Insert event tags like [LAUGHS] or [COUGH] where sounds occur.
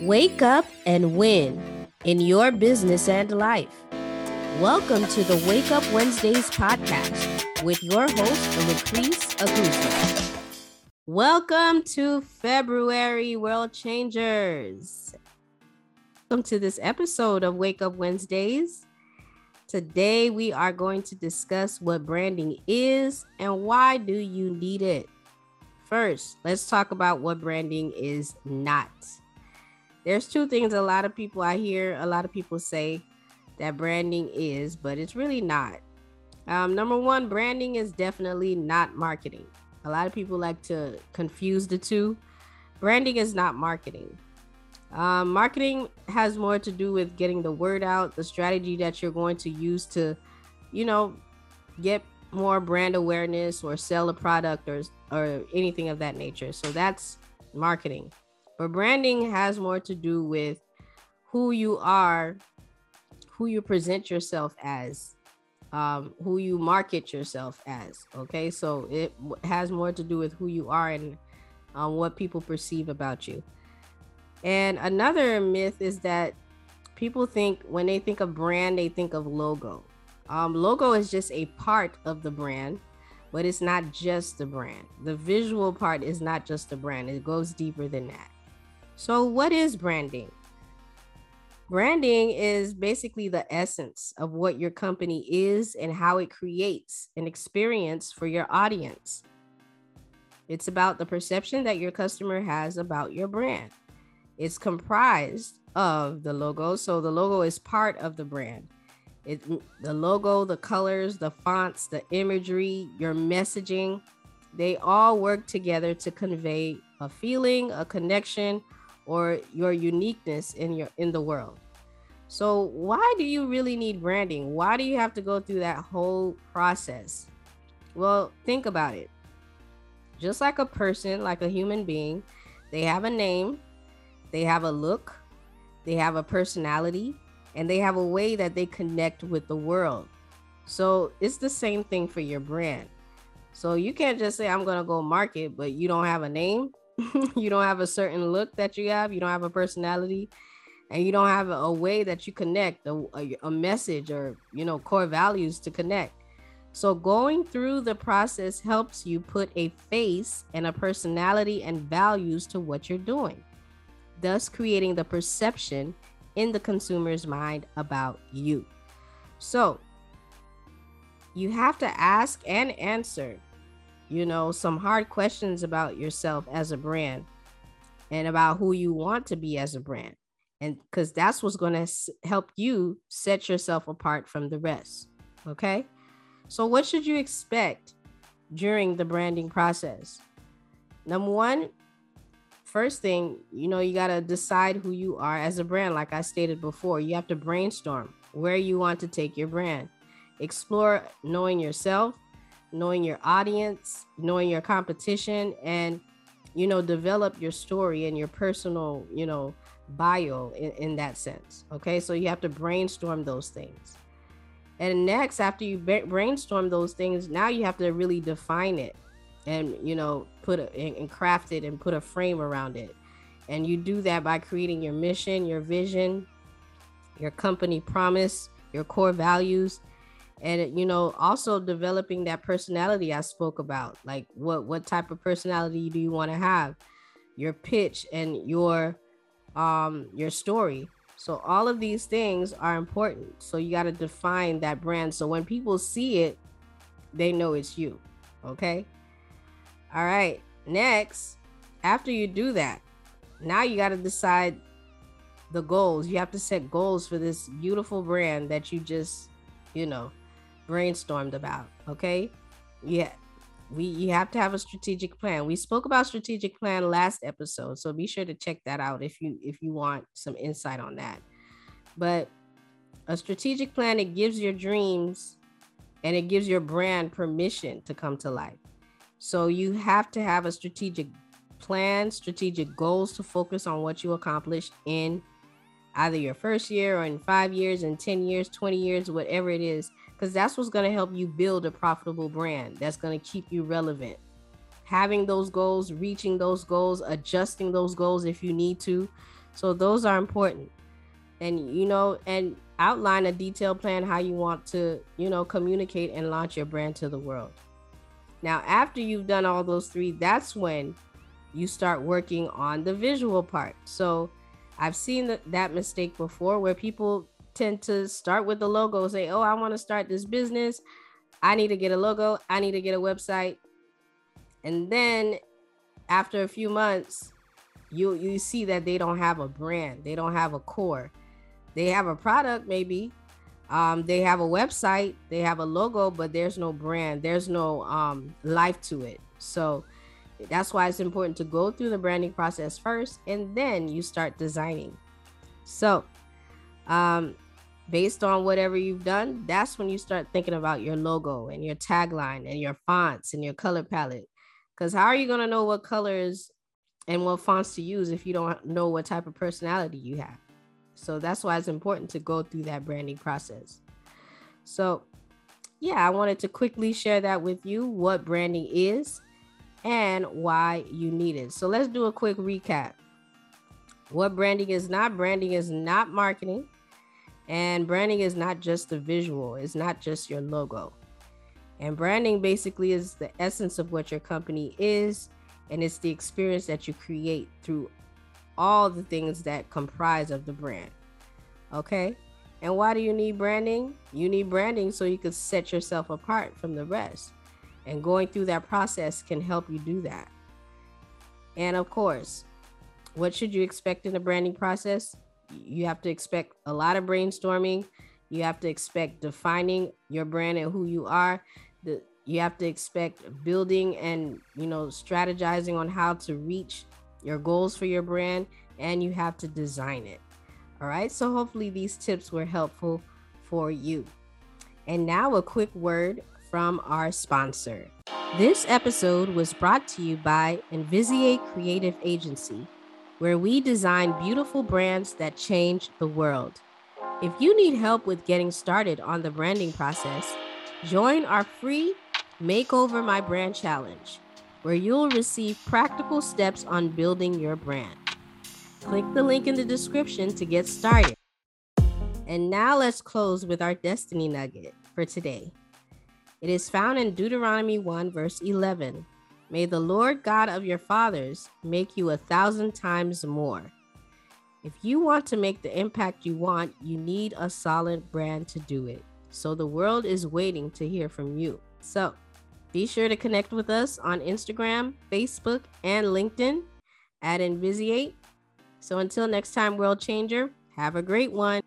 Wake up and win in your business and life. Welcome to the Wake Up Wednesdays podcast with your host, Lucrease Aguzma. Welcome to February World Changers. Welcome to this episode of Wake Up Wednesdays. Today we are going to discuss what branding is and why do you need it. First, let's talk about what branding is not. There's two things a lot of people I hear a lot of people say that branding is, but it's really not. Um, number one, branding is definitely not marketing. A lot of people like to confuse the two. Branding is not marketing. Um, marketing has more to do with getting the word out, the strategy that you're going to use to, you know, get more brand awareness or sell a product or or anything of that nature. So that's marketing. But branding has more to do with who you are, who you present yourself as, um, who you market yourself as. Okay, so it has more to do with who you are and um, what people perceive about you. And another myth is that people think when they think of brand, they think of logo. Um, logo is just a part of the brand, but it's not just the brand. The visual part is not just the brand, it goes deeper than that. So, what is branding? Branding is basically the essence of what your company is and how it creates an experience for your audience. It's about the perception that your customer has about your brand. It's comprised of the logo. So the logo is part of the brand. It the logo, the colors, the fonts, the imagery, your messaging, they all work together to convey a feeling, a connection, or your uniqueness in your in the world. So why do you really need branding? Why do you have to go through that whole process? Well, think about it. Just like a person, like a human being, they have a name, they have a look, they have a personality, and they have a way that they connect with the world. So it's the same thing for your brand. So you can't just say, I'm going to go market, but you don't have a name, [LAUGHS] you don't have a certain look that you have, you don't have a personality, and you don't have a, way that you connect, a, a, a message or, you know, core values to connect. So going through the process helps you put a face and a personality and values to what you're doing thus creating the perception in the consumer's mind about you. So, you have to ask and answer, you know, some hard questions about yourself as a brand and about who you want to be as a brand. And because that's what's going to help you set yourself apart from the rest. Okay. So, what should you expect during the branding process? Number one, first thing, you know, you got to decide who you are as a brand. Like I stated before, you have to brainstorm where you want to take your brand. Explore knowing yourself, knowing your audience, knowing your competition, and, you know, develop your story and your personal, you know, bio in, in that sense. Okay. So you have to brainstorm those things. And next, after you brainstorm those things, now you have to really define it and you know put a, and craft it and put a frame around it and you do that by creating your mission your vision your company promise your core values and you know also developing that personality i spoke about like what what type of personality do you want to have your pitch and your um your story so all of these things are important so you got to define that brand so when people see it they know it's you okay all right. Next, after you do that, now you got to decide the goals. You have to set goals for this beautiful brand that you just, you know, brainstormed about. Okay. Yeah. We you have to have a strategic plan. We spoke about strategic plan last episode, so be sure to check that out if you if you want some insight on that. But a strategic plan it gives your dreams and it gives your brand permission to come to life. So you have to have a strategic plan, strategic goals to focus on what you accomplish in either your first year or in five years, in 10 years, 20 years, whatever it is, because that's what's going to help you build a profitable brand that's going to keep you relevant. Having those goals, reaching those goals, adjusting those goals if you need to. So those are important. And you know, and outline a detailed plan how you want to, you know, communicate and launch your brand to the world. Now, after you've done all those three, that's when you start working on the visual part. So I've seen that, that mistake before where people tend to start with the logo, say, Oh, I want to start this business. I need to get a logo. I need to get a website. And then after a few months, you you see that they don't have a brand, they don't have a core. They have a product maybe, um, they have a website, they have a logo, but there's no brand, there's no um, life to it. So that's why it's important to go through the branding process first and then you start designing. So, um, based on whatever you've done, that's when you start thinking about your logo and your tagline and your fonts and your color palette. Because how are you going to know what colors and what fonts to use if you don't know what type of personality you have? So that's why it's important to go through that branding process. So, yeah, I wanted to quickly share that with you what branding is and why you need it. So, let's do a quick recap. What branding is not branding is not marketing, and branding is not just the visual, it's not just your logo. And branding basically is the essence of what your company is, and it's the experience that you create through all the things that comprise of the brand. Okay? And why do you need branding? You need branding so you can set yourself apart from the rest. And going through that process can help you do that. And of course, what should you expect in the branding process? You have to expect a lot of brainstorming. You have to expect defining your brand and who you are. The, you have to expect building and you know strategizing on how to reach your goals for your brand, and you have to design it. All right, so hopefully these tips were helpful for you. And now, a quick word from our sponsor. This episode was brought to you by Invisiate Creative Agency, where we design beautiful brands that change the world. If you need help with getting started on the branding process, join our free Makeover My Brand Challenge where you'll receive practical steps on building your brand. Click the link in the description to get started. And now let's close with our destiny nugget for today. It is found in Deuteronomy 1, verse 11. May the Lord God of your fathers make you a thousand times more. If you want to make the impact you want, you need a solid brand to do it. So the world is waiting to hear from you. So, be sure to connect with us on Instagram, Facebook, and LinkedIn at Invisiate. So until next time, World Changer, have a great one.